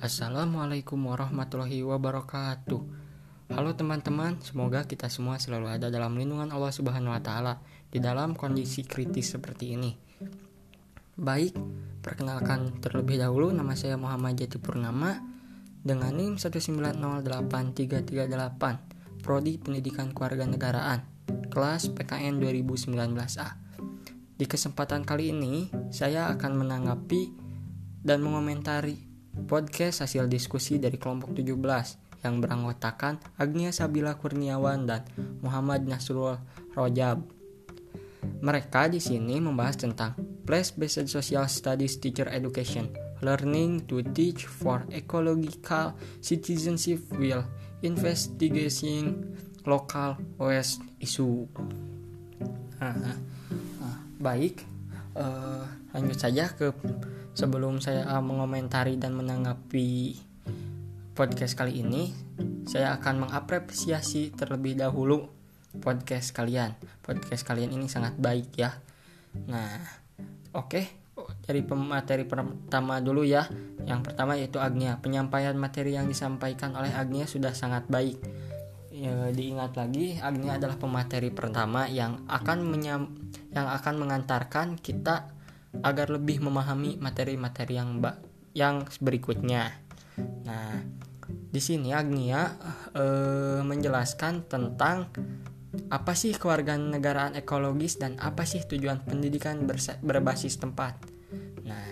Assalamualaikum warahmatullahi wabarakatuh. Halo teman-teman, semoga kita semua selalu ada dalam lindungan Allah Subhanahu wa taala di dalam kondisi kritis seperti ini. Baik, perkenalkan terlebih dahulu nama saya Muhammad Jati Purnama dengan NIM 1908338, prodi Pendidikan Kewarganegaraan, kelas PKN 2019A. Di kesempatan kali ini, saya akan menanggapi dan mengomentari podcast hasil diskusi dari kelompok 17 yang beranggotakan Agnia Sabila Kurniawan dan Muhammad Nasrul Rojab. Mereka di sini membahas tentang Place-Based Social Studies Teacher Education, Learning to Teach for Ecological Citizenship while Investigating Local Waste Issue. Nah, nah, baik, uh, lanjut saja ke sebelum saya mengomentari dan menanggapi podcast kali ini, saya akan mengapresiasi terlebih dahulu podcast kalian. Podcast kalian ini sangat baik ya. Nah, oke. Okay. Dari materi pertama dulu ya. Yang pertama yaitu Agnia. Penyampaian materi yang disampaikan oleh Agnia sudah sangat baik. Ya, diingat lagi, Agnia adalah pemateri pertama yang akan menyam, yang akan mengantarkan kita agar lebih memahami materi-materi yang yang berikutnya. Nah, di sini Agnia e, menjelaskan tentang apa sih kewarganegaraan ekologis dan apa sih tujuan pendidikan berbasis tempat. Nah,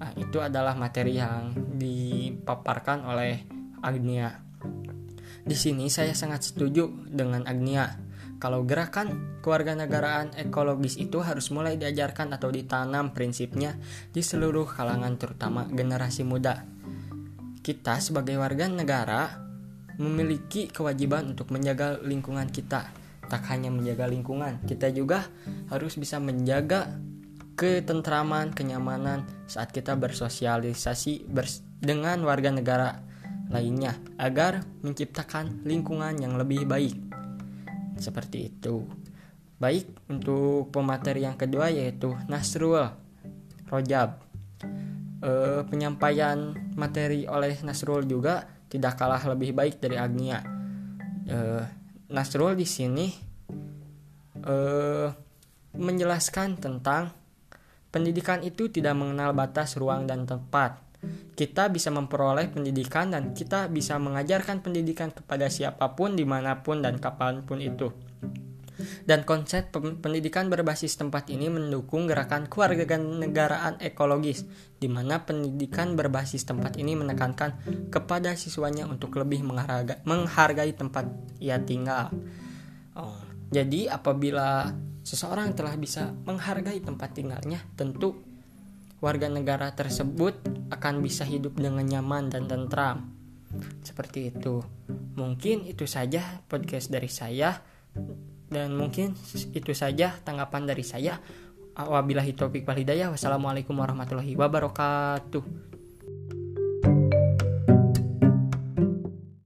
nah, itu adalah materi yang dipaparkan oleh Agnia. Di sini saya sangat setuju dengan Agnia kalau gerakan kewarganegaraan ekologis itu harus mulai diajarkan atau ditanam prinsipnya di seluruh kalangan terutama generasi muda. Kita sebagai warga negara memiliki kewajiban untuk menjaga lingkungan kita. Tak hanya menjaga lingkungan, kita juga harus bisa menjaga ketentraman, kenyamanan saat kita bersosialisasi bers dengan warga negara lainnya agar menciptakan lingkungan yang lebih baik. Seperti itu. Baik, untuk pemateri yang kedua yaitu Nasrul Rojab. E, penyampaian materi oleh Nasrul juga tidak kalah lebih baik dari Agnia. E, Nasrul di sini e, menjelaskan tentang pendidikan itu tidak mengenal batas ruang dan tempat. Kita bisa memperoleh pendidikan dan kita bisa mengajarkan pendidikan kepada siapa pun, di mana pun, dan kapan pun itu. Dan konsep pendidikan berbasis tempat ini mendukung gerakan kewarganegaraan ekologis, di mana pendidikan berbasis tempat ini menekankan kepada siswanya untuk lebih menghargai, tempat ia tinggal. Oh, jadi apabila seseorang telah bisa menghargai tempat tinggalnya, tentu warga negara tersebut akan bisa hidup dengan nyaman dan tentram. Seperti itu. Mungkin itu saja podcast dari saya. Dan mungkin itu saja tanggapan dari saya. Wabillahi taufiq wal hidayah. Wassalamualaikum warahmatullahi wabarakatuh.